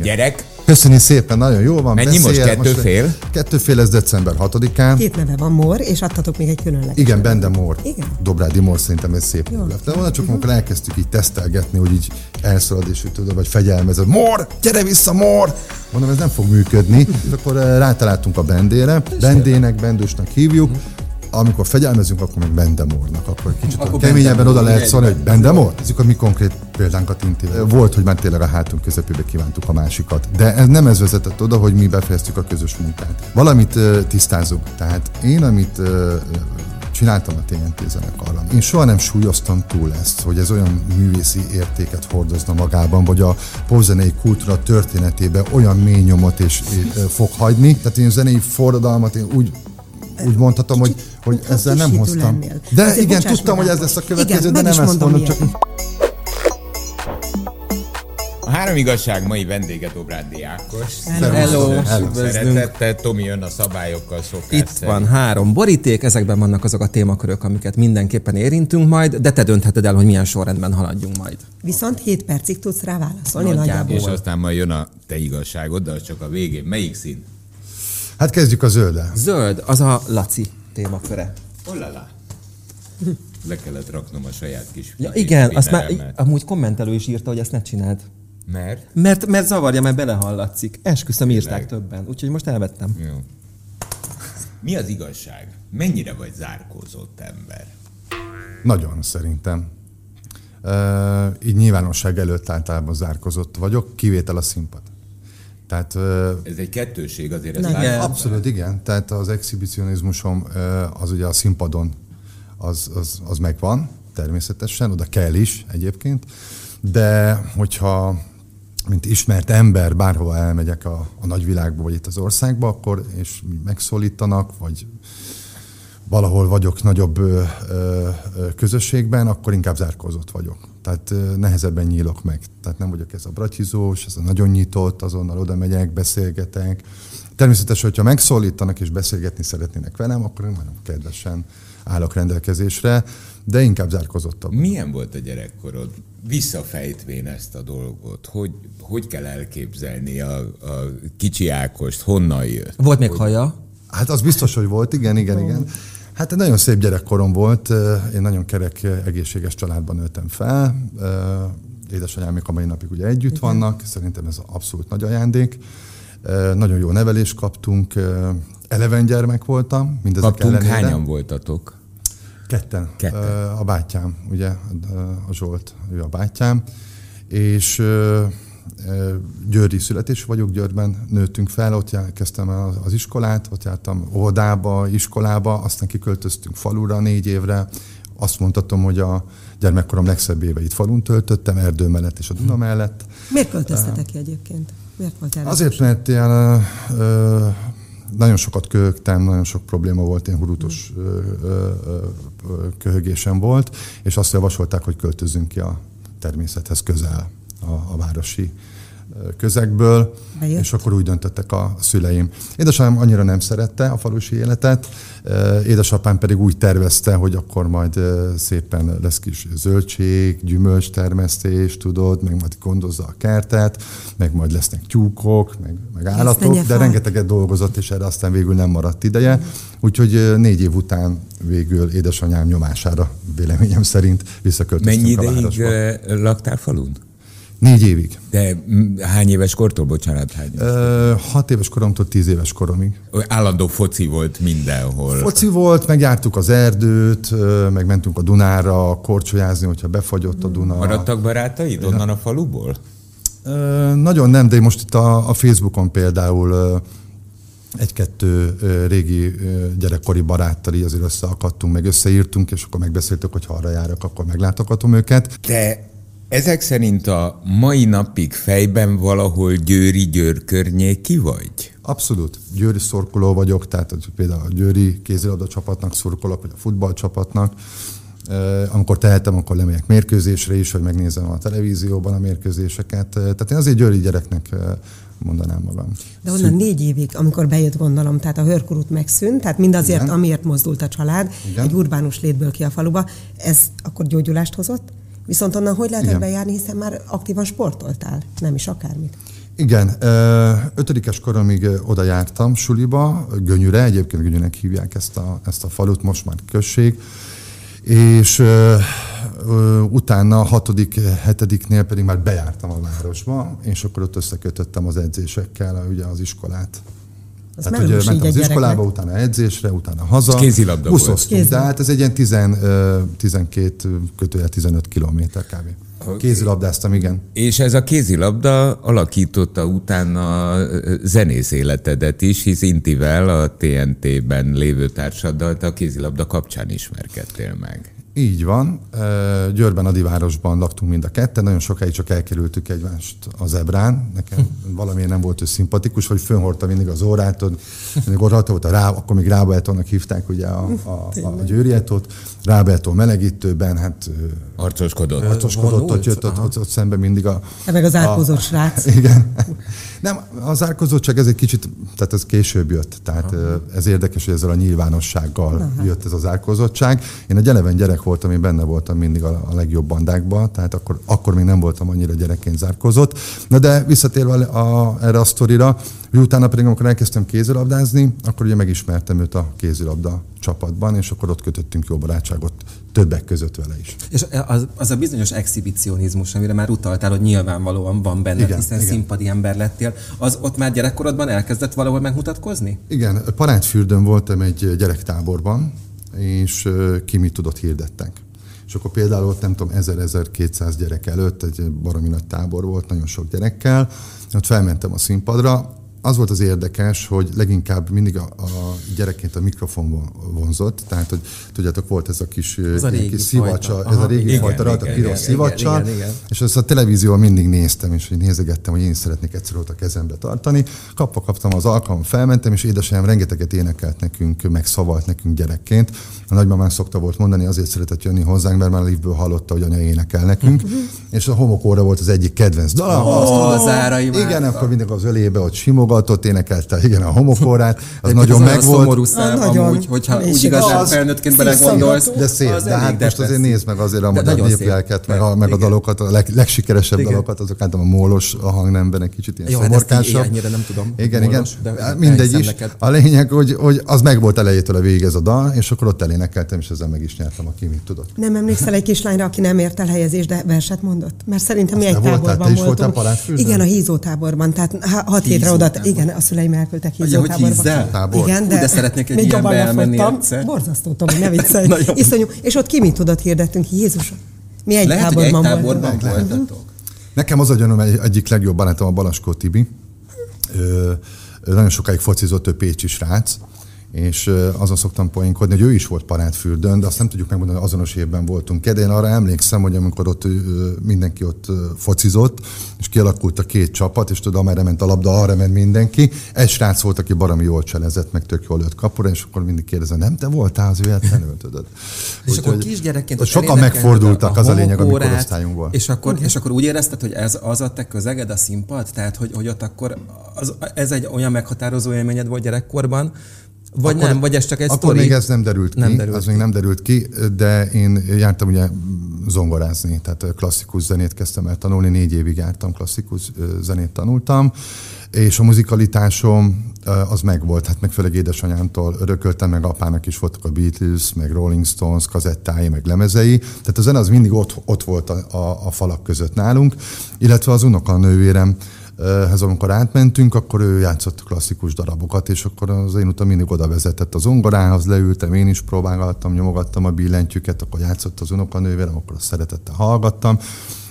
Igen. Gyerek, Köszönjük szépen, nagyon jó van. Mennyi most? beszél. Kettő fél? Kettő fél, ez december 6-án. Két neve van, Mor, és adtatok még egy különleges. Igen, Bende Mór. Igen. Dobrádi Mór szerintem ez szép Jó. lett. De volna csak amikor elkezdtük így tesztelgetni, hogy így elszalad, és úgy tudod, vagy fegyelmezed. Mór, gyere vissza, Mór! Mondom, ez nem fog működni. És akkor eh, rátaláltunk a Bendére. Bendének, Bendősnek hívjuk. Amikor fegyelmezünk, akkor meg Bendemornak. Akkor kicsit Akkor keményebben oda lehet szólni, hogy Bendemor. Ezek a mi konkrét példánkat inti. Volt, hogy már tényleg a hátunk közepébe kívántuk a másikat. De ez nem ez vezetett oda, hogy mi befejeztük a közös munkát. Valamit tisztázunk. Tehát én, amit csináltam a TNT zenekarral. Én soha nem súlyoztam túl ezt, hogy ez olyan művészi értéket hordozna magában, vagy a popzenei kultúra történetében olyan mély nyomot és, fog hagyni. Tehát én zenei forradalmat én úgy úgy mondhatom, hogy, hogy ezzel nem hoztam. lennél. De Azért igen, tudtam, hogy ez lesz a következő, Igen, de nem ezt mondom, mondom, csak a három igazság mai vendége Dobrádi Ákos. Hello, Hello. Szeretettel, Tomi jön a szabályokkal szokás Itt szerint. van három boríték, ezekben vannak azok a témakörök, amiket mindenképpen érintünk majd, de te döntheted el, hogy milyen sorrendben haladjunk majd. Viszont 7 percig tudsz rá válaszolni nagyjából. És aztán majd jön a te igazságod, de az csak a végén. Melyik szín? Hát kezdjük a zölddel. Zöld, az a Laci témaköre. Olala. Le kellett raknom a saját kis Ja, igen, azt már amúgy kommentelő is írta, hogy ezt ne csináld. Mert? Mert, mert zavarja, mert belehallatszik. Esküszöm, írták többen. Úgyhogy most elvettem. Jó. Mi az igazság? Mennyire vagy zárkózott ember? Nagyon szerintem. Uh, így nyilvánosság előtt általában zárkozott vagyok, kivétel a színpad. Tehát Ez egy kettőség azért. Ez igen. abszolút igen, tehát az exhibicionizmusom az ugye a színpadon az, az, az megvan, természetesen, oda kell is egyébként, de hogyha mint ismert ember bárhova elmegyek a, a nagyvilágba, vagy itt az országba, akkor és megszólítanak, vagy valahol vagyok nagyobb ö, ö, közösségben, akkor inkább zárkózott vagyok. Tehát nehezebben nyílok meg. Tehát nem vagyok ez a bratyizós, ez a nagyon nyitott, azonnal oda megyek, beszélgetek. Természetesen, hogyha megszólítanak és beszélgetni szeretnének velem, akkor én nagyon kedvesen állok rendelkezésre, de inkább zárkozottabb. Milyen volt a gyerekkorod? Visszafejtvén ezt a dolgot, hogy, hogy kell elképzelni a, a kicsi Ákost, honnan jött? Volt még haja? Hát az biztos, hogy volt, igen, igen, igen. Hát egy nagyon szép gyerekkorom volt, én nagyon kerek, egészséges családban nőttem fel. Édesanyám még a mai napig ugye együtt vannak, szerintem ez abszolút nagy ajándék. Nagyon jó nevelést kaptunk, eleven gyermek voltam, mindezek Kaptunk, ellenére. hányan voltatok? Ketten. Ketten. A bátyám, ugye, a Zsolt, ő a bátyám. És győri születésű vagyok, Győrben nőttünk fel, ott kezdtem el az iskolát, ott jártam óvodába, iskolába, aztán kiköltöztünk falura négy évre. Azt mondhatom, hogy a gyermekkorom legszebb éveit falun töltöttem, erdő mellett és a Duna mellett. Miért költöztetek ki egyébként? Miért volt erre? Azért, mert ilyen, ö, nagyon sokat köhögtem, nagyon sok probléma volt, ilyen hurutos ö, köhögésem volt, és azt javasolták, hogy költözzünk ki a természethez közel a, a városi közegből, Bejött. és akkor úgy döntöttek a szüleim. Édesanyám annyira nem szerette a falusi életet, édesapám pedig úgy tervezte, hogy akkor majd szépen lesz kis zöldség, gyümölcs termesztés, tudod, meg majd gondozza a kertet, meg majd lesznek tyúkok, meg, meg állatok, de rengeteget dolgozott, és erre aztán végül nem maradt ideje. Úgyhogy négy év után végül édesanyám nyomására, véleményem szerint visszaköltöztünk Mennyi a ideig városba. ö, laktál falun? Négy évig. De hány éves kortól, bocsánat, hány? Ö, hat éves koromtól tíz éves koromig. Állandó foci volt mindenhol. Foci volt, megjártuk az erdőt, meg mentünk a Dunára korcsolyázni, hogyha befagyott a Duna. Maradtak barátaid onnan a faluból? Ö, nagyon nem, de most itt a, a Facebookon például egy-kettő régi gyerekkori baráttal így azért összeakadtunk, meg összeírtunk, és akkor megbeszéltük, hogy ha arra járok, akkor meglátogatom őket. De ezek szerint a mai napig fejben valahol Győri Győr környéki vagy? Abszolút. Győri szorkoló vagyok, tehát például a Győri kézilabda csapatnak szurkolok, vagy a futballcsapatnak. Amikor tehetem, akkor lemegyek mérkőzésre is, hogy megnézem a televízióban a mérkőzéseket. Tehát én azért győri gyereknek mondanám magam. De onnan négy évig, amikor bejött gondolom, tehát a hörkurút megszűnt, tehát mindazért, Igen. amiért mozdult a család, Igen. egy urbánus létből ki a faluba, ez akkor gyógyulást hozott? Viszont onnan hogy lehetett Igen. bejárni, hiszen már aktívan sportoltál, nem is akármit. Igen, ötödikes koromig oda jártam suliba, Gönyűre, egyébként Gönyűnek hívják ezt a, ezt a falut, most már község, és ö, ö, utána a hatodik, hetediknél pedig már bejártam a városba, és akkor ott összekötöttem az edzésekkel ugye az iskolát. Az Tehát, így mentem az iskolába, utána edzésre, utána haza. Kézilabda volt. Buszoztunk, Kézilabda. de hát ez egy ilyen 10, ö, 12 kötője 15 kilométer kb. Oké. Kézilabdáztam, igen. És ez a kézilabda alakította utána ö, zenész életedet is, hisz Intivel, a TNT-ben lévő társaddal a kézilabda kapcsán ismerkedtél meg. Így van. Győrben, Adivárosban laktunk mind a ketten, nagyon sokáig csak elkerültük egymást az ebrán. Nekem valamiért nem volt ő szimpatikus, vagy fönhordta mindig az órát, mindig ott rajta volt a rá, akkor még Rábeltónak hívták ugye a, a, a, a győrietót. Rábeltó melegítőben, hát harcoskodott, vonult? ott jött ott, ott, ott szemben mindig a... Te meg az átkozott srác. Igen. Nem, az árkozottság ez egy kicsit, tehát ez később jött. Tehát Aha. ez érdekes, hogy ezzel a nyilvánossággal Aha. jött ez az árkozottság. Én egy eleven gyerek voltam, én benne voltam mindig a, a legjobb bandákban, tehát akkor, akkor még nem voltam annyira gyerekként zárkozott. Na de visszatérve a, a, erre a sztorira, hogy utána pedig, amikor elkezdtem kézilabdázni, akkor ugye megismertem őt a kézilabda csapatban, és akkor ott kötöttünk jó barátságot többek között vele is. És az, az a bizonyos exhibicionizmus, amire már utaltál, hogy nyilvánvalóan van benne, Igen, hiszen igen. színpadi ember lettél, az ott már gyerekkorodban elkezdett valahol megmutatkozni? Igen, Parádfürdőn voltam egy gyerektáborban, és ki mit tudott hirdettek. És akkor például ott nem tudom, 1000-1200 gyerek előtt egy baromi nagy tábor volt, nagyon sok gyerekkel, ott felmentem a színpadra, az volt az érdekes, hogy leginkább mindig a, a gyerekként a mikrofon von- vonzott, tehát hogy tudjátok, volt ez a kis, Ez a régi kis szivacsa, ez a régi igen, fajta rajta, piros igen, szivacsa, igen, igen. és ezt a televízióban mindig néztem, és hogy nézegettem, hogy én is szeretnék egyszer ott a kezembe tartani. Kapva kaptam az alkalom, felmentem, és édesanyám rengeteget énekelt nekünk, meg szavalt nekünk gyerekként. A nagymamám szokta volt mondani, azért szeretett jönni hozzánk, mert már a liftből hallotta, hogy anya énekel nekünk. és a homokóra volt az egyik kedvenc dala. Tudod, az Árai Igen, akkor mindig az ölébe ott simogatott, énekelte, igen, a homokórát. Az Egyébként nagyon megvolt. szomorú szám, nagyon. amúgy, hogyha És úgy igazán az felnőttként belegondolsz. De szép, az de hát most azért nézd meg azért a De magyar néplelket, meg a, meg a dalokat, a leg, legsikeresebb Igen. dalokat, azok általában a mólos a hangnemben egy kicsit ilyen Jó, hát ezt így szomorkásabb. ennyire nem tudom, Igen, mólos, igen. de Hát Mindegy is. neked. A lényeg, hogy, hogy az meg volt elejétől a végig ez a dal, és akkor ott elénekeltem, és ezzel meg is nyertem, aki mit tudott. Nem emlékszel egy kislányra, aki nem ért el helyezést, de verset mondott? Mert szerintem mi egy voltál? táborban voltál voltunk. Igen, a hízótáborban. Tehát há- hat hétre oda, Hízótábor. igen, a szüleim elküldtek hogy hízótáborba. hízzel? Tábor. Igen, Hú, de, de szeretnék egy ilyenbe jobban elmenni egyszer. Borzasztó, Tomi, ne viccelj. Iszonyú. És ott ki mit tudott hirdettünk? Jézusom. Mi egy Lehet, hogy egy táborban táborban voltatok. Nekem az a gyanúm, egy, egyik legjobb barátom a Balaskó Tibi. Ö, nagyon sokáig focizott, ő Pécsi srác, és azon szoktam poénkodni, hogy ő is volt parádfürdőn, de azt nem tudjuk megmondani, hogy azonos évben voltunk. De én arra emlékszem, hogy amikor ott mindenki ott focizott, és kialakult a két csapat, és tudod, amerre ment a labda, arra ment mindenki. Egy srác volt, aki baromi jól cselezett, meg tök jól lőtt kapura, és akkor mindig kérdezem, nem te voltál az véletlenül, tudod? És akkor kisgyerekként sokan megfordultak, az a lényeg, amikor osztályunkból. És akkor, és akkor úgy érezted, hogy ez az a te közeged, a színpad? Tehát, hogy, hogy ott akkor az, ez egy olyan meghatározó élményed volt gyerekkorban, vagy Akkor- nem, vagy ez csak egy Akkor sztori? még ez nem derült ki, Nem derült az ki. még nem derült ki, de én jártam ugye zongorázni, tehát klasszikus zenét kezdtem el tanulni, négy évig jártam, klasszikus zenét tanultam, és a muzikalitásom az megvolt, hát meg főleg édesanyámtól örököltem, meg apának is voltak a Beatles, meg Rolling Stones kazettái, meg lemezei, tehát a zene az mindig ott, ott volt a, a, a falak között nálunk, illetve az unokanővérem, ez amikor átmentünk, akkor ő játszott klasszikus darabokat, és akkor az én utam mindig oda vezetett az zongorához, leültem, én is próbálgattam, nyomogattam a billentyűket, akkor játszott az unokanővérem, akkor azt szeretettel hallgattam,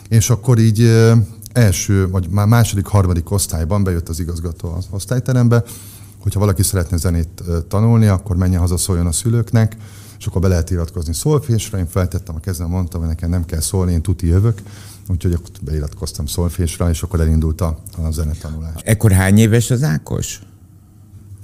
és akkor így ö, első, vagy már második, harmadik osztályban bejött az igazgató az osztályterembe, hogyha valaki szeretne zenét ö, tanulni, akkor menjen haza, szóljon a szülőknek, és akkor be lehet iratkozni szolfésre. Én feltettem a kezem, mondtam, hogy nekem nem kell szólni, én tuti jövök. Úgyhogy akkor beiratkoztam szolfésre, és akkor elindult a, a zenetanulás. Ekkor hány éves az Ákos?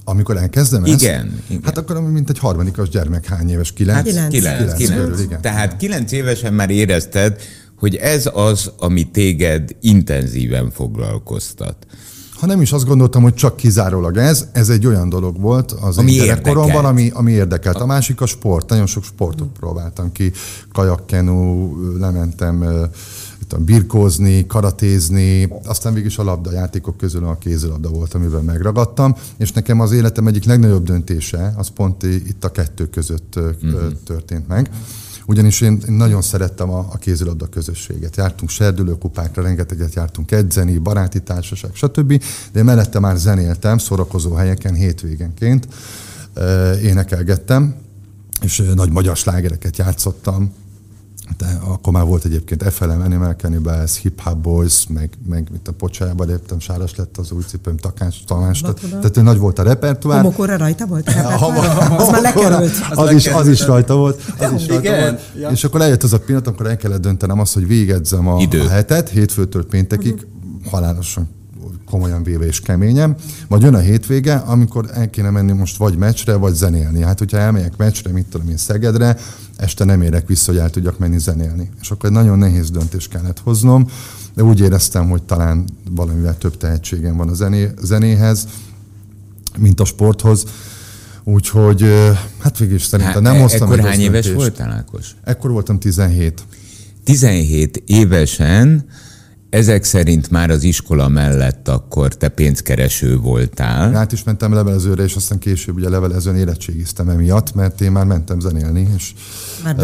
Amikor elkezdem ezt? Igen, igen. Hát akkor mint egy harmadikos gyermek, hány éves? Kilenc? Hát Kilenc. kilenc, Kilenc körül, igen. Tehát kilenc évesen már érezted, hogy ez az, ami téged intenzíven foglalkoztat. Ha nem is azt gondoltam, hogy csak kizárólag ez, ez egy olyan dolog volt az Ami én gyerekkoromban, ami, ami érdekelt. A másik a sport. Nagyon sok sportot próbáltam ki. Kajakkenu, lementem tudom, birkózni, karatézni, aztán végig is a labda játékok közül a kézilabda volt, amiben megragadtam, és nekem az életem egyik legnagyobb döntése, az pont itt a kettő között uh-huh. történt meg. Ugyanis én, én nagyon szerettem a, a kézilabda közösséget. Jártunk serdülőkupákra, rengeteget jártunk edzeni, baráti társaság, stb. De én mellette már zenéltem, szórakozó helyeken, hétvégenként énekelgettem, és nagy magyar slágereket játszottam, de akkor már volt egyébként FLM, Animal Cannibals, Hip Hop Boys, meg, meg mit a pocsájába léptem, sáros lett az új cipőm, takács, Tamás, tehát nagy volt a repertoár. Homokora rajta volt a repertoár? Az már lekerült. Az, az, is, az is rajta volt. Az is rajta volt. Ja. És akkor eljött az a pillanat, amikor el kellett döntenem azt, hogy végedzem a, a hetet, hétfőtől péntekig, uh-huh. halálosan komolyan véve és keményem. Vagy jön a hétvége, amikor el kéne menni most vagy meccsre, vagy zenélni. Hát, hogyha elmegyek meccsre, mit tudom én Szegedre, este nem érek vissza, hogy el tudjak menni zenélni. És akkor egy nagyon nehéz döntés kellett hoznom, de úgy éreztem, hogy talán valamivel több tehetségem van a zené, zenéhez, mint a sporthoz. Úgyhogy, hát végül is szerintem nem hoztam Ekkor hány éves döntést. voltál, Ákos? Ekkor voltam 17. 17 évesen ezek szerint már az iskola mellett akkor te pénzkereső voltál. Hát is mentem levelezőre, és aztán később ugye levelezőn érettségiztem emiatt, mert én már mentem zenélni, és már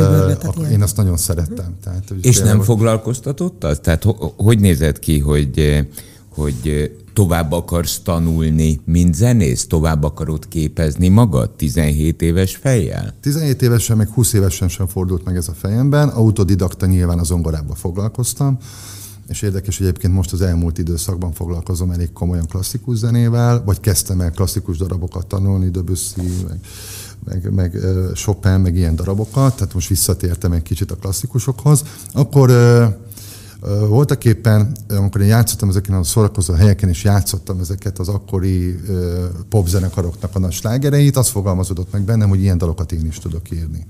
uh, én azt nagyon szerettem. Tehát, és nem foglalkoztatott az? Tehát hogy nézett ki, hogy, hogy tovább akarsz tanulni, mint zenész? Tovább akarod képezni magad 17 éves fejjel? 17 évesen, meg 20 évesen sem fordult meg ez a fejemben. Autodidakta nyilván az zongorába foglalkoztam és érdekes, hogy egyébként most az elmúlt időszakban foglalkozom elég komolyan klasszikus zenével, vagy kezdtem el klasszikus darabokat tanulni, Debussy, meg, meg, meg Chopin, meg ilyen darabokat, tehát most visszatértem egy kicsit a klasszikusokhoz. Akkor voltak éppen, amikor én játszottam ezeken a szórakozó helyeken, és játszottam ezeket az akkori popzenekaroknak a nagy slágereit, az fogalmazódott meg bennem, hogy ilyen dalokat én is tudok írni.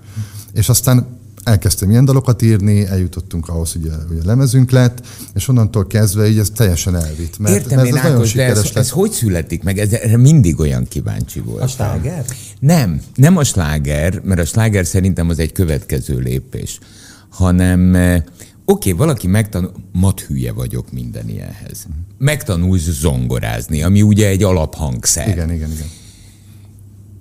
És aztán elkezdtem ilyen dalokat írni, eljutottunk ahhoz, hogy a, hogy a lemezünk lett, és onnantól kezdve így ez teljesen elvitt. Mert, Értem mert én, ez Ákos, de ez, ez hogy születik meg? Ez, erre mindig olyan kíváncsi volt. A sláger? Nem, nem a sláger, mert a sláger szerintem az egy következő lépés, hanem eh, oké, okay, valaki megtanul, mat hülye vagyok minden ilyenhez. Megtanulsz zongorázni, ami ugye egy alaphangszer. Igen, igen, igen.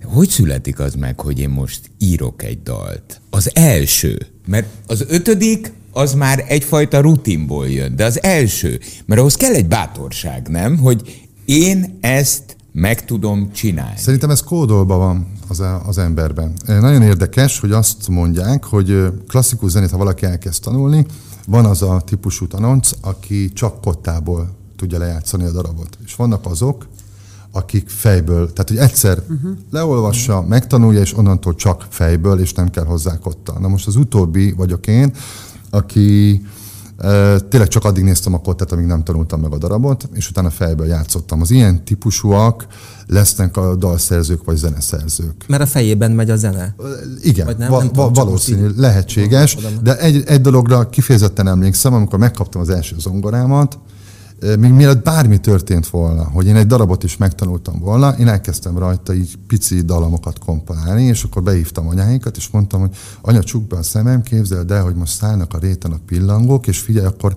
Hogy születik az meg, hogy én most írok egy dalt? Az első, mert az ötödik az már egyfajta rutinból jön, de az első, mert ahhoz kell egy bátorság, nem? Hogy én ezt meg tudom csinálni. Szerintem ez kódolva van az, az emberben. Nagyon érdekes, hogy azt mondják, hogy klasszikus zenét, ha valaki elkezd tanulni, van az a típusú tanonc, aki csak kottából tudja lejátszani a darabot. És vannak azok, akik fejből, tehát hogy egyszer uh-huh. leolvassa, megtanulja, és onnantól csak fejből, és nem kell hozzá kotta. Na most az utóbbi vagyok én, aki e, tényleg csak addig néztem a kottát, amíg nem tanultam meg a darabot, és utána fejből játszottam. Az ilyen típusúak lesznek a dalszerzők vagy zeneszerzők. Mert a fejében megy a zene? Igen, vagy nem, va- nem tudom, valószínű, lehetséges, de egy, egy dologra kifejezetten emlékszem, amikor megkaptam az első zongorámat, még mielőtt bármi történt volna, hogy én egy darabot is megtanultam volna, én elkezdtem rajta így pici dalamokat komponálni, és akkor behívtam anyáinkat, és mondtam, hogy anya, csuk be a szemem, képzeld el, hogy most szállnak a réten a pillangók, és figyelj, akkor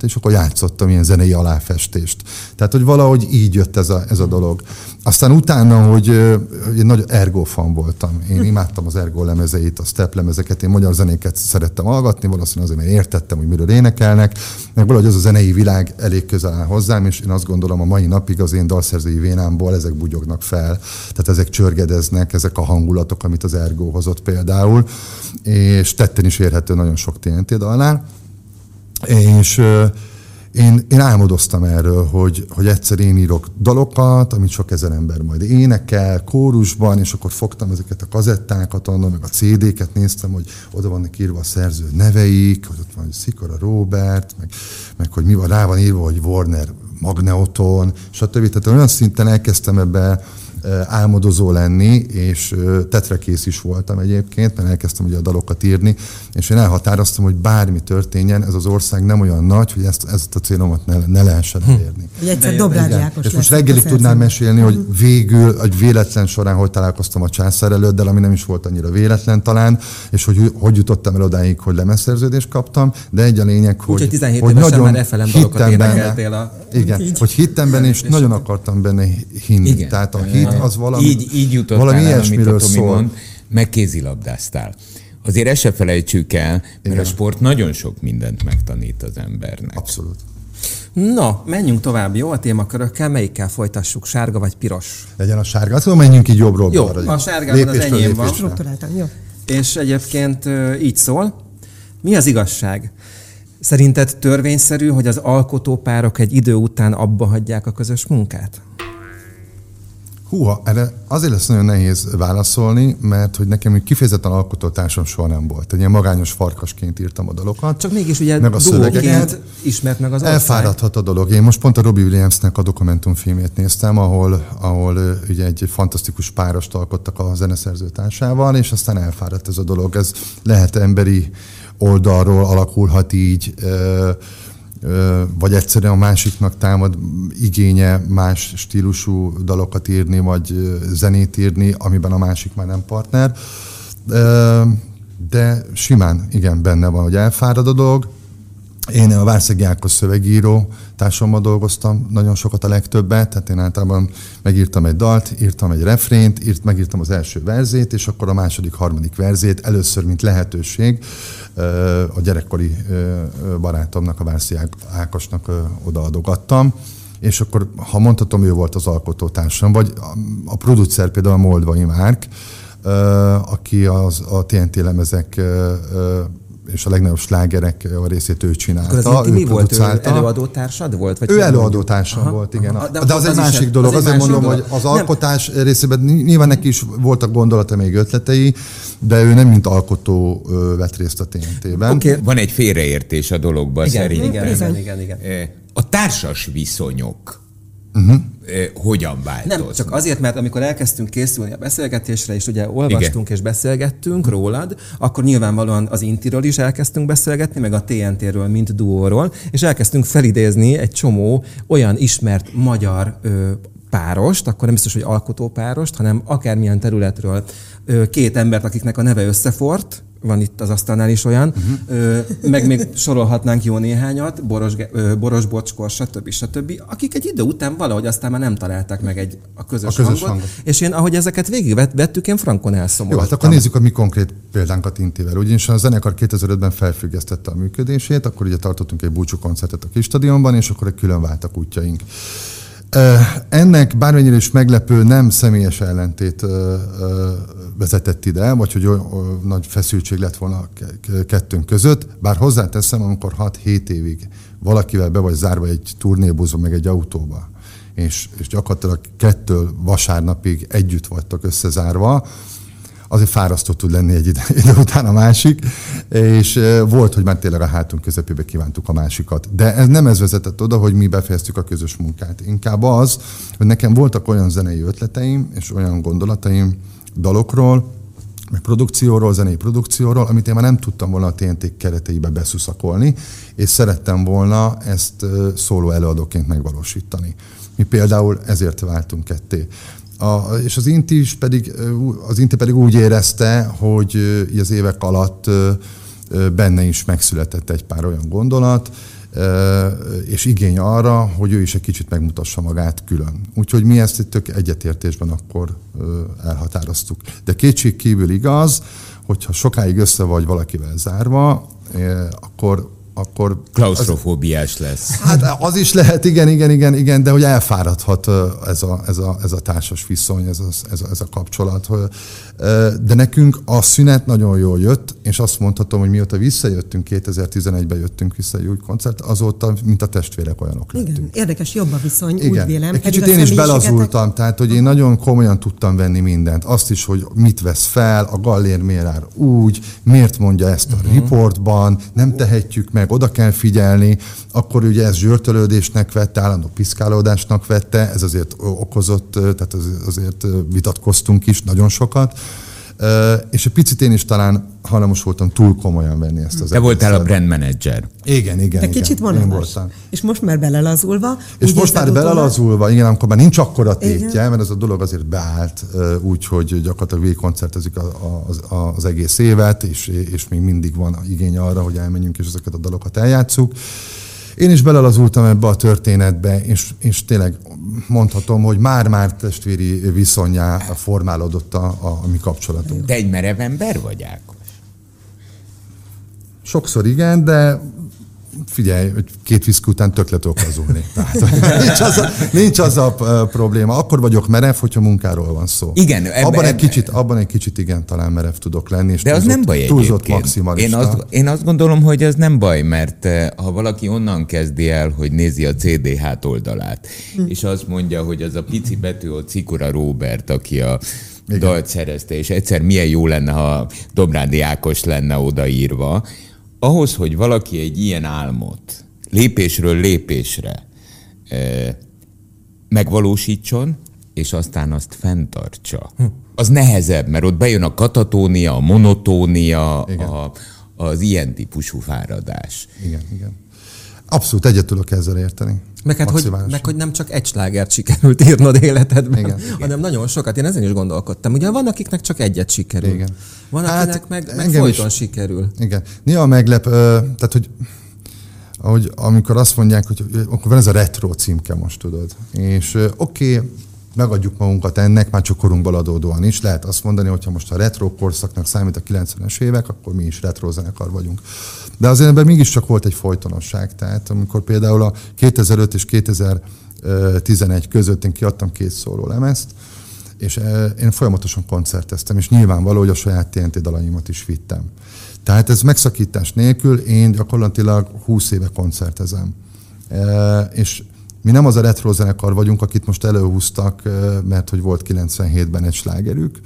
és akkor játszottam ilyen zenei aláfestést. Tehát, hogy valahogy így jött ez a, ez a dolog. Aztán utána, hogy én nagy ergo fan voltam. Én imádtam az ergo lemezeit, a step lemezeket, én magyar zenéket szerettem hallgatni, valószínűleg azért, mert értettem, hogy miről énekelnek, meg valahogy az a zenei világ elég közel áll hozzám, és én azt gondolom, a mai napig az én dalszerzői vénámból ezek bugyognak fel. Tehát ezek csörgedeznek, ezek a hangulatok, amit az ergo hozott például, és tetten is érhető nagyon sok TNT dalnál. És én, én álmodoztam erről, hogy, hogy egyszer én írok dalokat, amit sok ezer ember majd énekel, kórusban, és akkor fogtam ezeket a kazettákat, onnan, meg a CD-ket néztem, hogy oda vannak írva a szerző neveik, hogy ott van hogy Szikora Robert, meg, meg hogy mi van, rá van írva, hogy Warner Magneoton, stb. Tehát olyan szinten elkezdtem ebbe álmodozó lenni, és tetrekész is voltam egyébként, mert elkezdtem ugye a dalokat írni, és én elhatároztam, hogy bármi történjen, ez az ország nem olyan nagy, hogy ezt, ezt a célomat ne, ne lehessen Hm. elérni. Hogy egyszer És most reggelig tudnám mesélni, hogy végül, egy véletlen során, hogy találkoztam a császár előddel, ami nem is volt annyira véletlen talán, és hogy hogy jutottam el odáig, hogy lemezszerződést kaptam, de egy a lényeg, hogy, Úgyhogy 17 hogy évesen nagyon már hittem benne. a... Igen, Így. hogy hittem benne, és nagyon akartam benne hinni. Igen. Tehát a hit az valami, így, így jutottál valami el, amit a ilyesmiről Tomi szól. mond, meg kézilabdáztál. Azért ezt se felejtsük el, mert Igen. a sport nagyon sok mindent megtanít az embernek. Abszolút. Na, menjünk tovább, jó? A témakörökkel melyikkel folytassuk? Sárga vagy piros? Legyen a sárga. Azt mondom, menjünk így jobbról Jó, balra. a sárgában az enyém van. jó. És egyébként így szól. Mi az igazság? Szerinted törvényszerű, hogy az alkotópárok egy idő után abba hagyják a közös munkát? Húha, erre azért lesz nagyon nehéz válaszolni, mert hogy nekem kifejezetten alkotótársam soha nem volt. Egy ilyen magányos farkasként írtam a dalokat. Csak mégis ugye meg a szövegeket. ismert meg az. Elfáradhat a dolog. Én most pont a Robbie Williamsnek a dokumentumfilmét néztem, ahol, ahol ugye egy fantasztikus párost alkottak a zeneszerző társával, és aztán elfáradt ez a dolog. Ez lehet emberi oldalról alakulhat így, ö, vagy egyszerűen a másiknak támad igénye más stílusú dalokat írni, vagy zenét írni, amiben a másik már nem partner. De simán, igen, benne van, hogy elfárad a dolog. Én a Várszegi Ákos szövegíró társammal dolgoztam nagyon sokat a legtöbbet, tehát én általában megírtam egy dalt, írtam egy refrént, írt, megírtam az első verzét, és akkor a második, harmadik verzét először, mint lehetőség a gyerekkori barátomnak, a Várszegi Ák- Ákosnak odaadogattam. És akkor, ha mondhatom, ő volt az alkotótársam, vagy a, producer például a Moldvai Márk, aki az, a TNT lemezek és a legnagyobb slágerek a részét ő csinálta. Akkor az Inti mi volt? Ő előadótársad volt? Vagy Ő előadótársam volt, igen. aha. De, De de az, az egy is másik egy- dolog. az Azért másik mondom, dolog. hogy az Nem. alkotás részében ny- nyilván neki is voltak gondolata, még ötletei, de ő nem mint alkotó ö, vett részt a TNT-ben. Oké. Van egy félreértés a dologban Igen, szerintem. igen, igen, igen, igen. A társas viszonyok uh-huh. hogyan változnak? Nem, csak azért, mert amikor elkezdtünk készülni a beszélgetésre, és ugye olvastunk és beszélgettünk rólad, akkor nyilvánvalóan az Intiről is elkezdtünk beszélgetni, meg a TNT-ről, mint duóról, és elkezdtünk felidézni egy csomó olyan ismert magyar ö, párost, akkor nem biztos, hogy alkotópárost, hanem akármilyen területről ö, két embert, akiknek a neve összefort, van itt az asztalnál is olyan, uh-huh. meg még sorolhatnánk jó néhányat, Boros, Boros Bocskor, stb. stb., akik egy idő után valahogy aztán már nem találták meg egy, a közös, A közös hangot, hangot. és én, ahogy ezeket végigvettük, én frankon Jó, elszomorodtam. hát akkor nézzük a mi konkrét példánkat Intivel. Ugyanis a zenekar 2005-ben felfüggesztette a működését, akkor ugye tartottunk egy búcsú koncertet a kis stadionban, és akkor külön váltak útjaink. Ennek bármennyire is meglepő, nem személyes ellentét vezetett ide, vagy hogy nagy feszültség lett volna kettőnk között, bár hozzáteszem, amikor 6-7 évig valakivel be vagy zárva egy turnébuszba, meg egy autóba, és, és gyakorlatilag kettől vasárnapig együtt vagytok összezárva, azért fárasztó tud lenni egy ide, ide után a másik, és volt, hogy már tényleg a hátunk közepébe kívántuk a másikat. De ez nem ez vezetett oda, hogy mi befejeztük a közös munkát. Inkább az, hogy nekem voltak olyan zenei ötleteim és olyan gondolataim dalokról, meg produkcióról, zenei produkcióról, amit én már nem tudtam volna a TNT kereteibe beszuszakolni, és szerettem volna ezt szóló előadóként megvalósítani. Mi például ezért váltunk ketté. A, és az Inti is pedig, az Inti pedig úgy érezte, hogy az évek alatt benne is megszületett egy pár olyan gondolat, és igény arra, hogy ő is egy kicsit megmutassa magát külön. Úgyhogy mi ezt tök egyetértésben akkor elhatároztuk. De kétség kívül igaz, hogyha sokáig össze vagy valakivel zárva, akkor akkor Klaustrofóbiás lesz. Hát az is lehet, igen, igen, igen, igen, de hogy elfáradhat ez a, ez a, ez a társas viszony, ez a, ez a, ez a kapcsolat. De nekünk a szünet nagyon jól jött, és azt mondhatom, hogy mióta visszajöttünk, 2011-ben jöttünk vissza egy új koncert, azóta, mint a testvérek olyanok lettünk. Igen, érdekes, jobb a viszony, úgy Igen. vélem. Egy kicsit én is belazultam, tehát hogy én nagyon komolyan tudtam venni mindent. Azt is, hogy mit vesz fel, a gallér miért úgy, miért mondja ezt a Mhm. riportban, nem tehetjük meg meg, oda kell figyelni, akkor ugye ez zsörtölődésnek vette, állandó piszkálódásnak vette, ez azért okozott, tehát azért vitatkoztunk is nagyon sokat. És egy picit én is talán hajlamos voltam túl komolyan venni ezt az Te voltál a brand manager. Igen, igen. De kicsit vonalas. És most már belelazulva. És most már belelazulva, igen, amikor már nincs akkora tétje, igen. mert ez a dolog azért beállt úgy, hogy gyakorlatilag végigkoncertezik az, az egész évet, és, és még mindig van igény arra, hogy elmenjünk és ezeket a dalokat eljátszuk. Én is belelazultam ebbe a történetbe, és, és tényleg mondhatom, hogy már-már testvéri viszonyá formálódott a, a, a mi kapcsolatunk. Te egy merev ember vagy, Ákos? Sokszor igen, de figyelj, hogy két viszki után tök le tudok azulni. Tehát, nincs, az a, nincs az a probléma. Akkor vagyok merev, hogyha munkáról van szó. Igen. Ebbe, abban, egy kicsit, abban egy kicsit igen, talán merev tudok lenni. És De túlzott, az nem baj túlzott maximalista. Én azt, én azt gondolom, hogy ez nem baj, mert ha valaki onnan kezdi el, hogy nézi a CD hátoldalát, hm. és azt mondja, hogy az a pici betű, a Cikora Robert, aki a igen. dalt szerezte, és egyszer milyen jó lenne, ha Dobrándi Ákos lenne odaírva, ahhoz, hogy valaki egy ilyen álmot lépésről lépésre megvalósítson, és aztán azt fenntartsa. Hm. Az nehezebb, mert ott bejön a katatónia, a monotónia, a, az ilyen típusú fáradás. Igen, igen. Abszolút egyet tudok ezzel érteni. Meg, hát, hogy, meg hogy nem csak egy slágert sikerült írnod életedben, Igen. hanem nagyon sokat. Én ezen is gondolkodtam. Ugye van, akiknek csak egyet sikerül. Igen. Van, hát, akinek meg, meg folyton is, sikerül. Igen. Néha meglep, tehát hogy ahogy, amikor azt mondják, hogy akkor van ez a retro címke most, tudod. És oké, okay, megadjuk magunkat ennek, már csak korunkból adódóan is. Lehet azt mondani, hogy ha most a retro korszaknak számít a 90-es évek, akkor mi is retro zenekar vagyunk. De azért ebben mégiscsak volt egy folytonosság. Tehát amikor például a 2005 és 2011 között én kiadtam két szóló lemezt, és én folyamatosan koncerteztem, és nyilvánvaló, hogy a saját TNT dalaimat is vittem. Tehát ez megszakítás nélkül én gyakorlatilag 20 éve koncertezem. És mi nem az a retro zenekar vagyunk, akit most előhúztak, mert hogy volt 97-ben egy slágerük,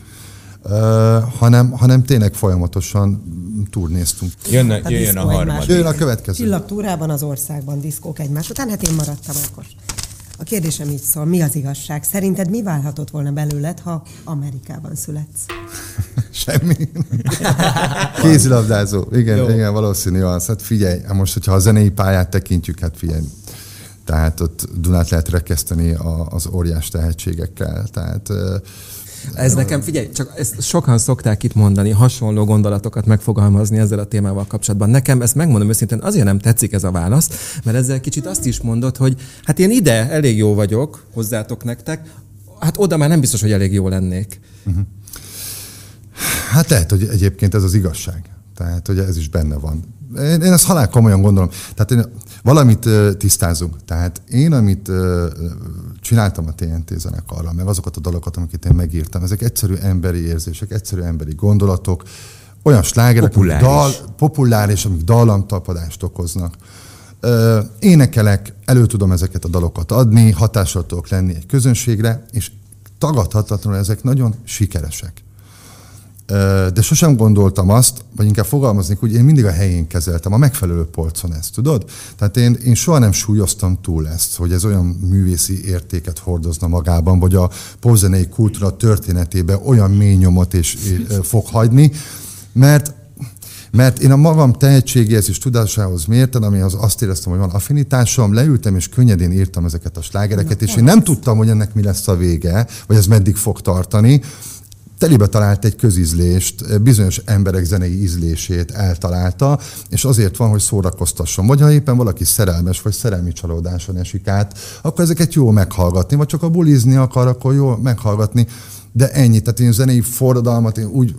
hanem, hanem tényleg folyamatosan turnéztunk. Jönne, a jöjjön a harmadik. Jöjjön a következő. Csillagtúrában az országban diszkók egymás után, hát én maradtam akkor. A kérdésem így szól, mi az igazság? Szerinted mi válhatott volna belőled, ha Amerikában születsz? Semmi. Kézilabdázó. Igen, Jó. igen, valószínű az. Hát figyelj, most, hogyha a zenei pályát tekintjük, hát figyelj, tehát ott Dunát lehet rekeszteni az óriás tehetségekkel. Tehát ez nekem, figyelj, csak ezt sokan szokták itt mondani, hasonló gondolatokat megfogalmazni ezzel a témával kapcsolatban. Nekem ezt megmondom őszintén, azért nem tetszik ez a válasz, mert ezzel kicsit azt is mondod, hogy hát én ide elég jó vagyok, hozzátok nektek, hát oda már nem biztos, hogy elég jó lennék. Uh-huh. Hát lehet, hogy egyébként ez az igazság. Tehát, hogy ez is benne van. Én, én ezt halál komolyan gondolom. Tehát én, valamit tisztázunk. Tehát én, amit csináltam a TNT zenekarral, meg azokat a dalokat, amiket én megírtam, ezek egyszerű emberi érzések, egyszerű emberi gondolatok, olyan slágerek, populáris. Amik, dal, populáris, amik dallamtapadást okoznak. Ö, énekelek, elő tudom ezeket a dalokat adni, hatással tudok lenni egy közönségre, és tagadhatatlanul ezek nagyon sikeresek de sosem gondoltam azt, vagy inkább fogalmazni, hogy én mindig a helyén kezeltem, a megfelelő polcon ezt, tudod? Tehát én, én soha nem súlyoztam túl ezt, hogy ez olyan művészi értéket hordozna magában, vagy a popzenei kultúra történetében olyan mély nyomot és, és fog hagyni, mert mert én a magam tehetségéhez és tudásához mérten, ami az azt éreztem, hogy van affinitásom, leültem és könnyedén írtam ezeket a slágereket, és én nem tudtam, hogy ennek mi lesz a vége, vagy ez meddig fog tartani, telibe talált egy közizlést, bizonyos emberek zenei ízlését eltalálta, és azért van, hogy szórakoztasson. Vagy ha éppen valaki szerelmes, vagy szerelmi csalódáson esik át, akkor ezeket jó meghallgatni, vagy csak a bulizni akar, akkor jó meghallgatni. De ennyi, tehát én zenei forradalmat én úgy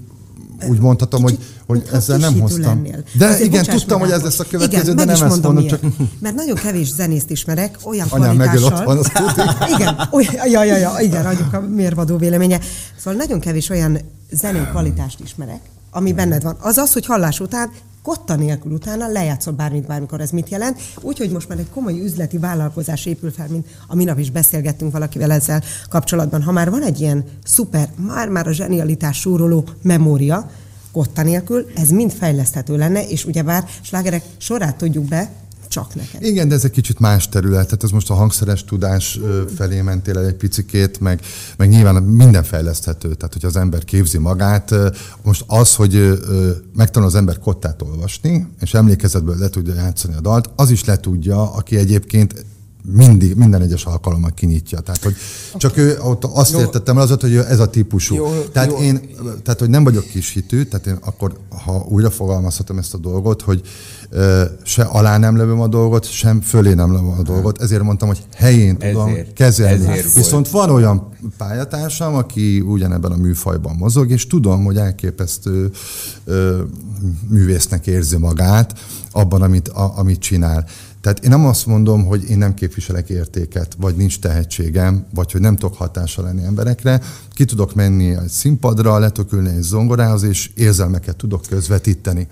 úgy mondhatom, hogy, hogy ezzel nem hoztam. Lennél. De Azért igen, tudtam, hogy ez lesz a következő, igen, de nem ezt mondom, csak... Mert nagyon kevés zenészt ismerek, olyan Anyám kvalitással... ott van, azt Igen, olyan, ja, ja, ja, igen, adjuk a mérvadó véleménye. Szóval nagyon kevés olyan zenei kvalitást ismerek, ami benned van. Az az, hogy hallás után kotta nélkül utána lejátszol bármit, bármikor ez mit jelent. Úgyhogy most már egy komoly üzleti vállalkozás épül fel, mint a minap is beszélgettünk valakivel ezzel kapcsolatban. Ha már van egy ilyen szuper, már-már a zsenialitás súroló memória, kotta nélkül, ez mind fejleszthető lenne, és ugyebár slágerek sorát tudjuk be, csak neked. Igen, de ez egy kicsit más terület. Tehát ez most a hangszeres tudás felé mentél el egy picikét, meg, meg nyilván minden fejleszthető. Tehát, hogy az ember képzi magát, most az, hogy megtanul az ember kottát olvasni, és emlékezetből le tudja játszani a dalt, az is le tudja, aki egyébként mindig, minden egyes alkalommal kinyitja. Tehát, hogy csak ő, ott azt jó. értettem el az, hogy ez a típusú. Jó, tehát jó. én, tehát, hogy nem vagyok kis hitű, tehát én akkor, ha újra fogalmazhatom ezt a dolgot, hogy se alá nem lövöm a dolgot, sem fölé nem lövöm a dolgot. Ezért mondtam, hogy helyén tudom ezért, kezelni. Ezért Viszont volt. van olyan pályatársam, aki ugyanebben a műfajban mozog, és tudom, hogy elképesztő ö, művésznek érzi magát abban, amit, a, amit csinál. Tehát én nem azt mondom, hogy én nem képviselek értéket, vagy nincs tehetségem, vagy hogy nem tudok hatással lenni emberekre. Ki tudok menni egy színpadra, le tudok ülni egy zongorához, és érzelmeket tudok közvetíteni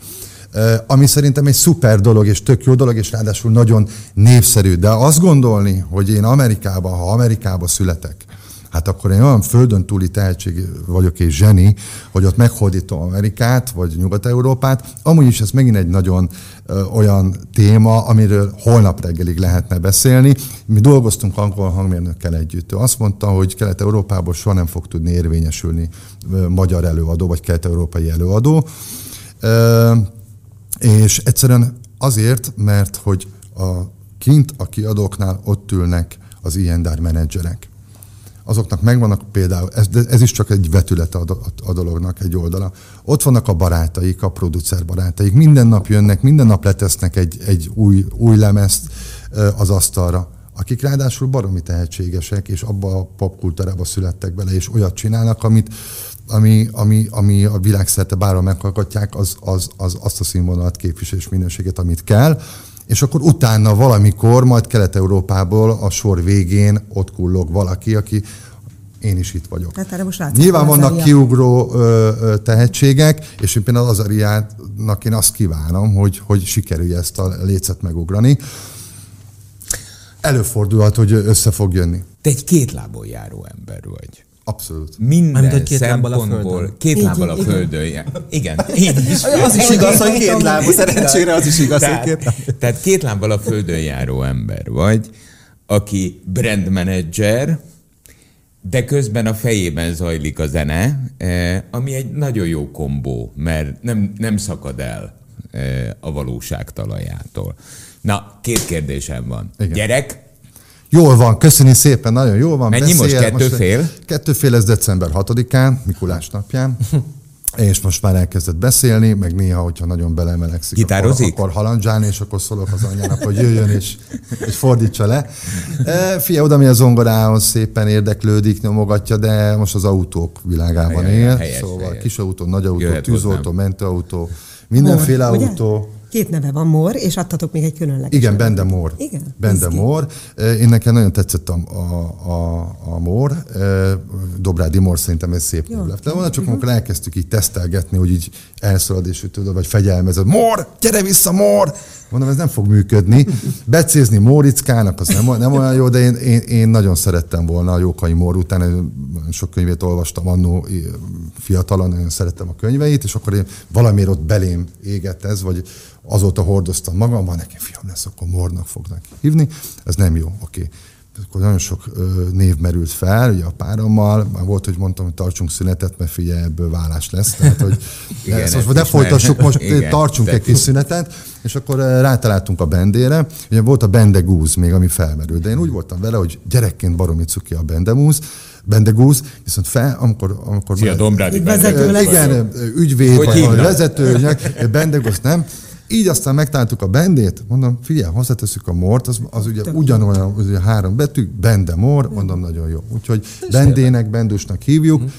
ami szerintem egy szuper dolog, és tök jó dolog, és ráadásul nagyon népszerű. De azt gondolni, hogy én Amerikában, ha Amerikában születek, hát akkor én olyan földön túli tehetség vagyok és zseni, hogy ott meghódítom Amerikát, vagy Nyugat-Európát. Amúgy is ez megint egy nagyon ö, olyan téma, amiről holnap reggelig lehetne beszélni. Mi dolgoztunk angol hangmérnökkel együtt. Ő azt mondta, hogy Kelet-Európából soha nem fog tudni érvényesülni ö, magyar előadó, vagy kelet-európai előadó. Ö, és egyszerűen azért, mert hogy a kint a kiadóknál ott ülnek az ilyen menedzserek. Azoknak megvannak például, ez, ez is csak egy vetület a, a, a dolognak, egy oldala. Ott vannak a barátaik, a producer barátaik. Minden nap jönnek, minden nap letesznek egy, egy új, új lemezt az asztalra akik ráadásul baromi tehetségesek, és abba a popkultúrába születtek bele, és olyat csinálnak, amit ami, ami, ami a világszerte bárhol meghallgatják, az, az, az, azt a színvonalat képvisel és minőséget, amit kell. És akkor utána valamikor, majd Kelet-Európából a sor végén ott kullog valaki, aki én is itt vagyok. Tehát erre most Nyilván vannak Azaria. kiugró ö, ö, tehetségek, és én például az Azariának én azt kívánom, hogy, hogy sikerülje ezt a lécet megugrani. Előfordulhat, hogy össze fog jönni. Te egy két lábon járó ember vagy. Abszolút. Minden Amit, két szempontból, két lábbal a földön. Igen, igen is. Az is igaz, hogy két lábú, szerencsére az is igaz, tehát, hogy két Tehát két lábbal a földön járó ember vagy, aki brand manager, de közben a fejében zajlik a zene, eh, ami egy nagyon jó kombó, mert nem, nem szakad el eh, a valóság talajától. Na, két kérdésem van. Igen. Gyerek, Jól van, köszöni szépen, nagyon jól van. Mennyi Beszél, most? Kettő fél? Kettő fél ez december 6-án, Mikulás napján. és most már elkezdett beszélni, meg néha, hogyha nagyon belemelegszik, Gitározik? akkor, akkor halandzsálni, és akkor szólok az anyjának, hogy jöjjön és, és fordítsa le. E, fia, oda mi a zongorához szépen érdeklődik, nyomogatja, de most az autók világában helyes, él. Helyes, szóval helyes. kis autó, nagy autó, Jöhet tűzautó, mentőautó, mindenféle Mor, autó. Ugye? Két neve van Mor, és adtatok még egy különleges. Igen, Bende Mor. Igen. Bende Mor. Én nekem nagyon tetszett a, a, a, a Mor. Dobrádi Mor szerintem ez szép név lett volna, csak uh-huh. amikor elkezdtük így tesztelgetni, hogy így elszalad és tudod, vagy fegyelmezed. Mor, gyere vissza, Mor! Mondom, ez nem fog működni. Becézni Mórickának az nem, nem olyan jó, de én, én, én nagyon szerettem volna a Jókai Mór után, sok könyvét olvastam annó fiatalon, nagyon szerettem a könyveit, és akkor én valamiért ott belém égett ez, vagy azóta hordoztam magamban, nekem fiam lesz, akkor Mornak fognak hívni. Ez nem jó, oké. Okay akkor nagyon sok név merült fel, ugye a párommal, már volt, hogy mondtam, hogy tartsunk szünetet, mert figyelj, ebből vállás lesz. Tehát, hogy igen, ne, szóval ne folytassuk, most igen, tartsunk egy kis szünetet, és akkor rátaláltunk a bendére. Ugye volt a bendegúz még, ami felmerült, de én úgy voltam vele, hogy gyerekként baromi cuki a bendegúz, Bendegúz, viszont fel, amikor... amikor Szia, Dombrádi Vezető Igen, ügyvéd, vagy, vagy vezető, Bendegúz nem. Így aztán megtaláltuk a bendét, mondom, figyelj, hozzáteszük a mort, az, az ugye ugyanolyan, az ugye három betű, bende mor, mondom, nagyon jó. Úgyhogy bendének, bendusnak hívjuk, mhm.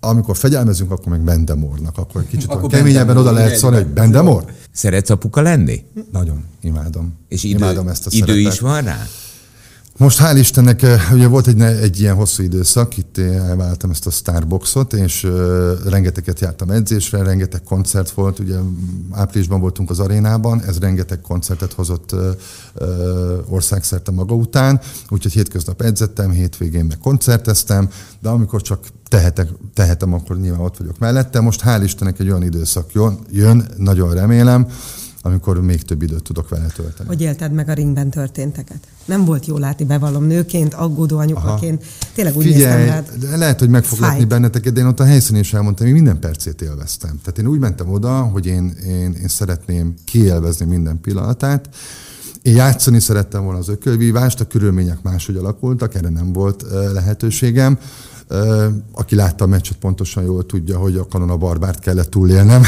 Amikor fegyelmezünk, akkor meg bendemornak, akkor egy kicsit akkor keményebben oda lehet szólni, hogy bendemor. Szeretsz apuka lenni? Nagyon, imádom. És idő, imádom ezt a idő szeretet. is van rá? Most hál' Istennek, eh, ugye volt egy, egy ilyen hosszú időszak, itt elváltam ezt a Starboxot, és uh, rengeteget jártam edzésre, rengeteg koncert volt, ugye áprilisban voltunk az arénában, ez rengeteg koncertet hozott uh, országszerte maga után, úgyhogy hétköznap edzettem, hétvégén meg koncerteztem, de amikor csak tehetek, tehetem, akkor nyilván ott vagyok mellette. Most hál' Istennek egy olyan időszak jön, jön nagyon remélem, amikor még több időt tudok vele tölteni. Hogy élted meg a ringben történteket? Nem volt jó látni, bevallom nőként, aggódó anyukaként. Aha. Tényleg úgy Figyelj, néztem rád. lehet, hogy meg fog lepni benneteket, de én ott a helyszínen is elmondtam, hogy minden percét élveztem. Tehát én úgy mentem oda, hogy én, én, én szeretném kiélvezni minden pillanatát, én játszani szerettem volna az ökölvívást, a körülmények máshogy alakultak, erre nem volt lehetőségem. Aki látta a meccset, pontosan jól tudja, hogy a kanon a barbárt kellett túlélnem.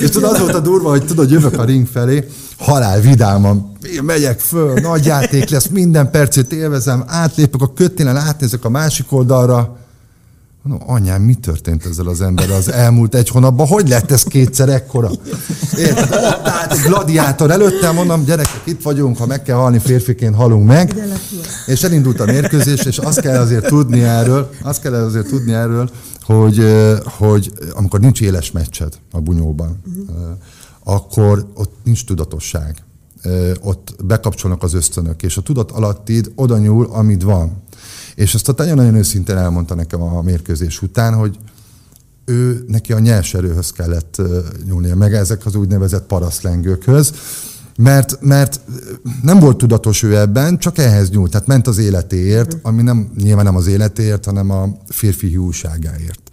És tudod, az volt a durva, hogy tudod, jövök a ring felé, halál vidáman, én megyek föl, nagy játék lesz, minden percét élvezem, átlépek a kötélen, átnézek a másik oldalra, Mondom, anyám, mi történt ezzel az emberrel az elmúlt egy hónapban? Hogy lett ez kétszer ekkora? Érted? Ott állt egy gladiátor előttem, mondom, gyerekek, itt vagyunk, ha meg kell halni, férfiként halunk meg. És elindult a mérkőzés, és azt kell azért tudni erről, azt kell azért tudni erről, hogy, hogy amikor nincs éles meccsed a bunyóban, uh-huh. akkor ott nincs tudatosság. Ott bekapcsolnak az ösztönök, és a tudat alattid oda nyúl, amit van. És ezt a nagyon-nagyon őszintén elmondta nekem a mérkőzés után, hogy ő neki a nyers erőhöz kellett nyúlnia, meg ezek az úgynevezett paraszlengőkhöz, mert, mert nem volt tudatos ő ebben, csak ehhez nyúlt, tehát ment az életéért, ami nem, nyilván nem az életéért, hanem a férfi hiúságáért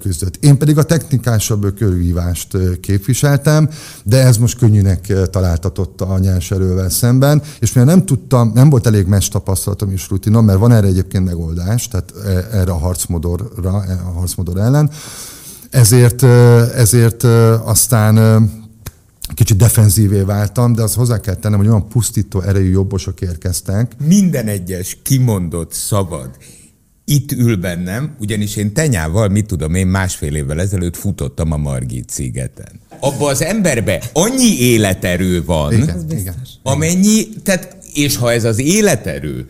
küzdött. Én pedig a technikásabb körvívást képviseltem, de ez most könnyűnek találtatott a nyerserővel szemben, és mivel nem tudtam, nem volt elég mes tapasztalatom és rutinom, mert van erre egyébként megoldás, tehát erre a harcmodorra, e, a harcmodor ellen, ezért, ezért aztán kicsit defenzívé váltam, de azt hozzá kell tennem, hogy olyan pusztító erejű jobbosok érkeztek. Minden egyes kimondott szabad itt ül bennem, ugyanis én tenyával, mit tudom én, másfél évvel ezelőtt futottam a Margit szigeten. Abba az emberbe annyi életerő van, igen, igen, amennyi, tehát, és ha ez az életerő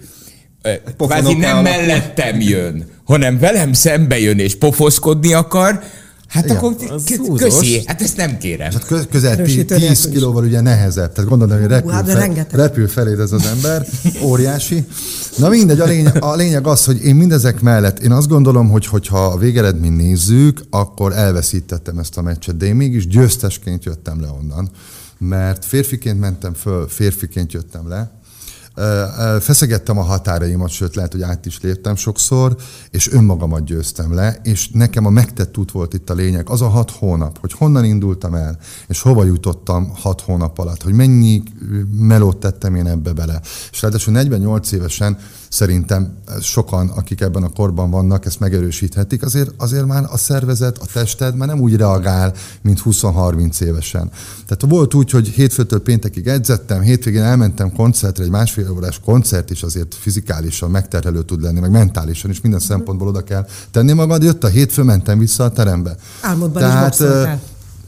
kvázi nem mellettem jön, hanem velem szembe jön és pofoszkodni akar, Hát Igen, akkor köszi, hát ezt nem kérem. Hát kö, közel 10 kilóval ugye nehezebb. Tehát gondolom, hogy repül, hát fel, repül feléd ez az ember, óriási. Na mindegy, a lényeg, a lényeg az, hogy én mindezek mellett, én azt gondolom, hogy hogyha a végeredmény nézzük, akkor elveszítettem ezt a meccset, de én mégis győztesként jöttem le onnan. Mert férfiként mentem föl, férfiként jöttem le, feszegettem a határaimat, sőt lehet, hogy át is léptem sokszor, és önmagamat győztem le, és nekem a megtett út volt itt a lényeg, az a hat hónap, hogy honnan indultam el, és hova jutottam hat hónap alatt, hogy mennyi melót tettem én ebbe bele. És ráadásul 48 évesen szerintem sokan, akik ebben a korban vannak, ezt megerősíthetik, azért, azért már a szervezet, a tested már nem úgy reagál, mint 20-30 évesen. Tehát volt úgy, hogy hétfőtől péntekig edzettem, hétvégén elmentem koncertre, egy másfél órás koncert is azért fizikálisan megterhelő tud lenni, meg mentálisan is minden szempontból oda kell tenni magad. Jött a hétfő, mentem vissza a terembe. Álmodban Tehát, is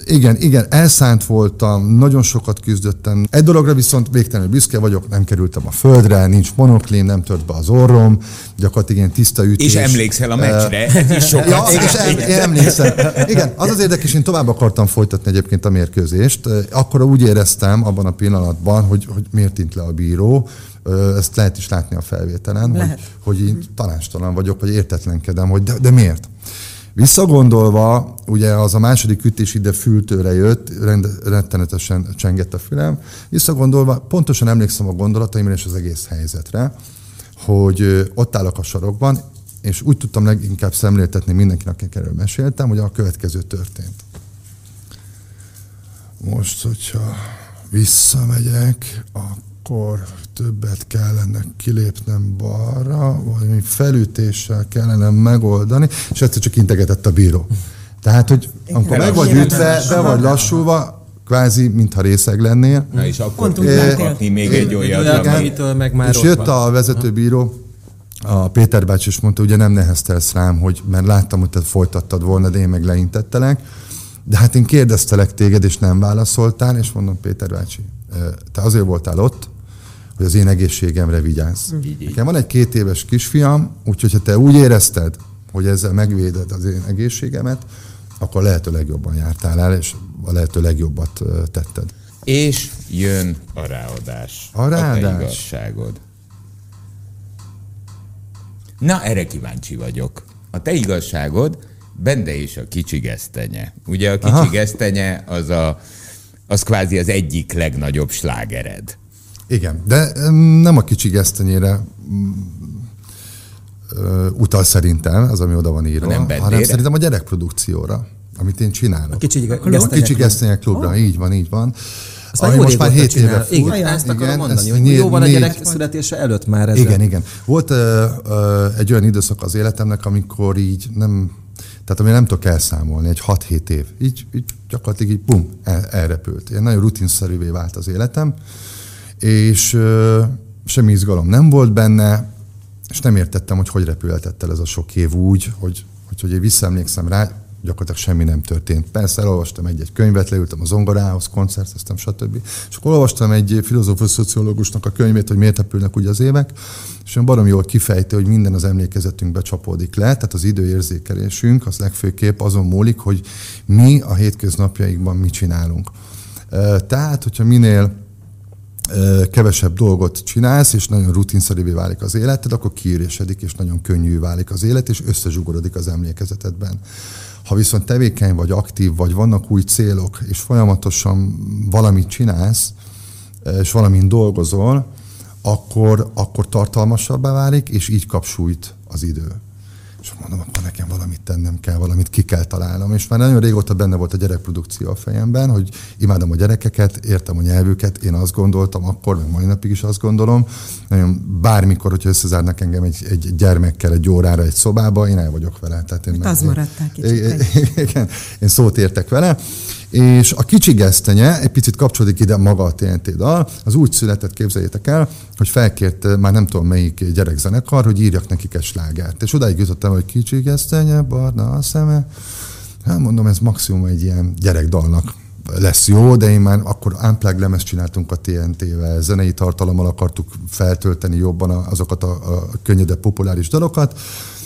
igen, igen, elszánt voltam, nagyon sokat küzdöttem. Egy dologra viszont végtelenül büszke vagyok, nem kerültem a földre, nincs monoklén, nem tört be az orrom, gyakorlatilag ilyen tiszta ütés. És emlékszel a meccsre, ez is sokat ja, és em, én emlékszem. Igen, az az érdekes, én tovább akartam folytatni egyébként a mérkőzést. Akkor úgy éreztem abban a pillanatban, hogy, hogy miért int le a bíró, ezt lehet is látni a felvételen, lehet. hogy, hogy én tanástalan vagyok, vagy értetlenkedem, hogy de, de miért? Visszagondolva, ugye az a második ütés ide fültőre jött, rend, rettenetesen csengett a fülem, visszagondolva pontosan emlékszem a gondolataimra és az egész helyzetre, hogy ott állok a sarokban, és úgy tudtam leginkább szemléltetni mindenkinek, akik erről meséltem, hogy a következő történt. Most, hogyha visszamegyek, akkor többet kellene kilépnem balra, valami felütéssel kellene megoldani, és egyszer csak integetett a bíró. Tehát, hogy amikor meg vagy ütve, be vagy lassulva, kvázi, mintha részeg lennél. Na és akkor tudnál kapni még egy olyat, amitől meg már És jött a vezetőbíró, a Péter bácsi is mondta, ugye nem neheztelsz rám, hogy, mert láttam, hogy te folytattad volna, de én meg leintettelek. De hát én kérdeztelek téged, és nem válaszoltál, és mondom, Péter bácsi, te azért voltál ott, hogy az én egészségemre vigyázz. Így, Nekem van egy két éves kisfiam, úgyhogy ha te úgy érezted, hogy ezzel megvéded az én egészségemet, akkor lehető legjobban jártál el, és a lehető legjobbat tetted. És jön a ráadás. A ráadás. A te igazságod. Na, erre kíváncsi vagyok. A te igazságod benne is a kicsi gesztenye. Ugye a kicsi Aha. gesztenye az, a, az kvázi az egyik legnagyobb slágered. Igen, de nem a kicsi gesztenyére mm, utal szerintem, az, ami oda van írva, nem hanem szerintem a gyerekprodukcióra, amit én csinálok. A kicsi, a kicsi gesztenyek klubra, oh. így van, így van. Azt ami most már 7 éve fut. Igen, ezt akarom igen, mondani, hogy négy, jóval a gyerek születése előtt már ez. Igen, igen. Volt uh, uh, egy olyan időszak az életemnek, amikor így nem, tehát ami nem tudok elszámolni, egy 6-7 év. Így, így gyakorlatilag így bum, el, elrepült. Ilyen nagyon rutinszerűvé vált az életem, és uh, semmi izgalom nem volt benne, és nem értettem, hogy hogy repülhetett el ez a sok év úgy, hogy, hogy, hogy én visszaemlékszem rá, gyakorlatilag semmi nem történt. Persze elolvastam egy-egy könyvet, leültem a zongorához, koncerteztem, stb. És akkor olvastam egy filozófus szociológusnak a könyvét, hogy miért repülnek úgy az évek, és olyan barom jól kifejti, hogy minden az emlékezetünkbe csapódik le, tehát az időérzékelésünk az legfőképp azon múlik, hogy mi a hétköznapjaikban mit csinálunk. Tehát, hogyha minél kevesebb dolgot csinálsz, és nagyon rutinszerűvé válik az életed, akkor kiürésedik, és nagyon könnyű válik az élet, és összezsugorodik az emlékezetedben. Ha viszont tevékeny vagy, aktív vagy, vannak új célok, és folyamatosan valamit csinálsz, és valamin dolgozol, akkor, akkor tartalmasabbá válik, és így kap súlyt az idő és mondom, nekem valamit tennem kell, valamit ki kell találnom. És már nagyon régóta benne volt a gyerekprodukció a fejemben, hogy imádom a gyerekeket, értem a nyelvüket, én azt gondoltam akkor, meg mai napig is azt gondolom, nagyon bármikor, hogyha összezárnak engem egy, egy gyermekkel egy órára egy szobába, én el vagyok vele. Tehát én hát az maradtál kicsit. Igen, én szót értek vele. És a kicsi gesztenye, egy picit kapcsolódik ide maga a TNT dal, az úgy született, képzeljétek el, hogy felkért már nem tudom melyik gyerekzenekar, hogy írjak nekik egy slágert. És odáig jutottam, hogy kicsi gesztenye, barna a szeme. Hát mondom, ez maximum egy ilyen gyerekdalnak lesz jó, de én már akkor unplug lemez csináltunk a TNT-vel, zenei tartalommal akartuk feltölteni jobban azokat a, a könnyedebb populáris dalokat,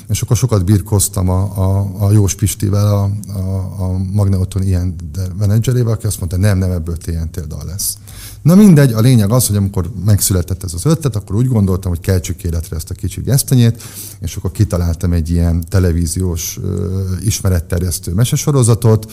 és akkor sokat birkoztam a, a, a Jós Pistivel, a, a, a Magneoton ilyen menedzserével, aki azt mondta, nem, nem ebből TNT dal lesz. Na mindegy, a lényeg az, hogy amikor megszületett ez az ötlet, akkor úgy gondoltam, hogy keltsük életre ezt a kicsi gesztenyét, és akkor kitaláltam egy ilyen televíziós ö, ismeretterjesztő mesesorozatot,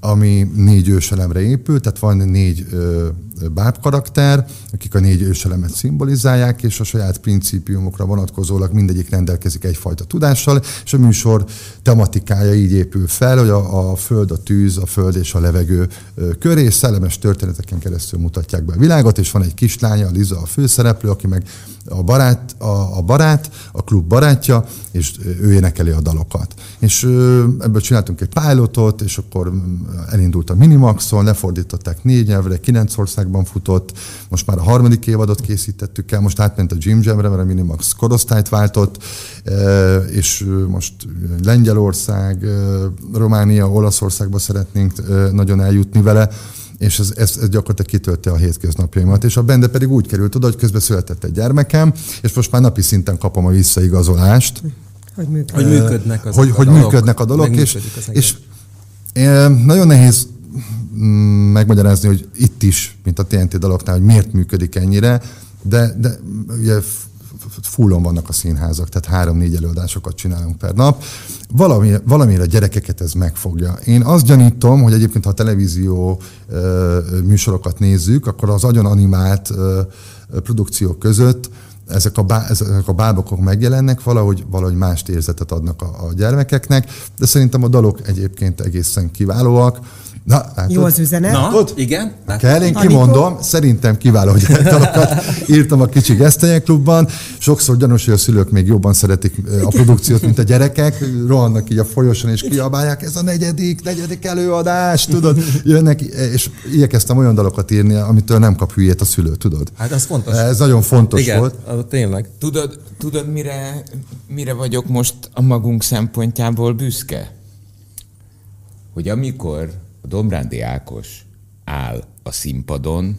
ami négy őselemre épül, tehát van négy ö, báb karakter, akik a négy őselemet szimbolizálják, és a saját principiumokra vonatkozólag mindegyik rendelkezik egyfajta tudással, és a műsor tematikája így épül fel, hogy a, a föld, a tűz, a föld és a levegő ö, köré, szellemes történeteken keresztül mutatják be a világot, és van egy kislánya, a Liza a főszereplő, aki meg a barát, a, a barát, a klub barátja, és ő énekeli a dalokat. És ebből csináltunk egy pilotot, és akkor elindult a Minimaxon, lefordították négy nyelvre, kilenc országban futott, most már a harmadik évadot készítettük el, most átment a Jim Jamre, mert a Minimax korosztályt váltott, és most Lengyelország, Románia, Olaszországba szeretnénk nagyon eljutni vele, és ez, ez, ez gyakorlatilag kitölti a hétköznapjaimat. És a bende pedig úgy került oda, hogy közben született egy gyermekem, és most már napi szinten kapom a visszaigazolást. Hogy, működ. hogy működnek, azok hogy, a hogy dolog, működnek a dolgok, és, és nagyon nehéz mm, megmagyarázni, hogy itt is, mint a TNT daloknál, hogy miért működik ennyire, de, de ugye fullon vannak a színházak, tehát három-négy előadásokat csinálunk per nap. Valami, valamire a gyerekeket ez megfogja. Én azt gyanítom, hogy egyébként ha a televízió műsorokat nézzük, akkor az agyon animált produkciók között ezek a, bá, ezek a bábokok megjelennek, valahogy, valahogy mást érzetet adnak a, a gyermekeknek, de szerintem a dalok egyébként egészen kiválóak Na, látod? Jó az üzenet. Na, Ott? igen. Kell, én kimondom, szerintem kiváló gyerekdalokat írtam a Kicsi Gesztenyek Klubban. Sokszor gyanús, hogy a szülők még jobban szeretik a produkciót, mint a gyerekek. Rohannak így a folyosan és kiabálják, ez a negyedik, negyedik előadás, tudod? Jönnek, és igyekeztem olyan dalokat írni, amitől nem kap hülyét a szülő, tudod? Hát ez fontos. Ez nagyon fontos igen, volt. tényleg. Tudod, tudod mire, mire vagyok most a magunk szempontjából büszke? Hogy amikor a Dombrándi Ákos áll a színpadon,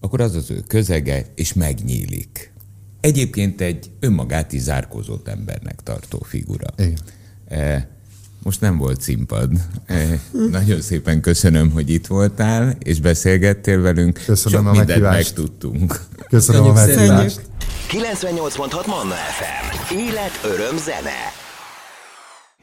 akkor az az ő közege, és megnyílik. Egyébként egy önmagát is zárkózott embernek tartó figura. Igen. E, most nem volt színpad. E, nagyon szépen köszönöm, hogy itt voltál, és beszélgettél velünk. Köszönöm Sok a mindent megtudtunk. Köszönöm a meghívást. 98.6 Manna FM. Élet, öröm, zene.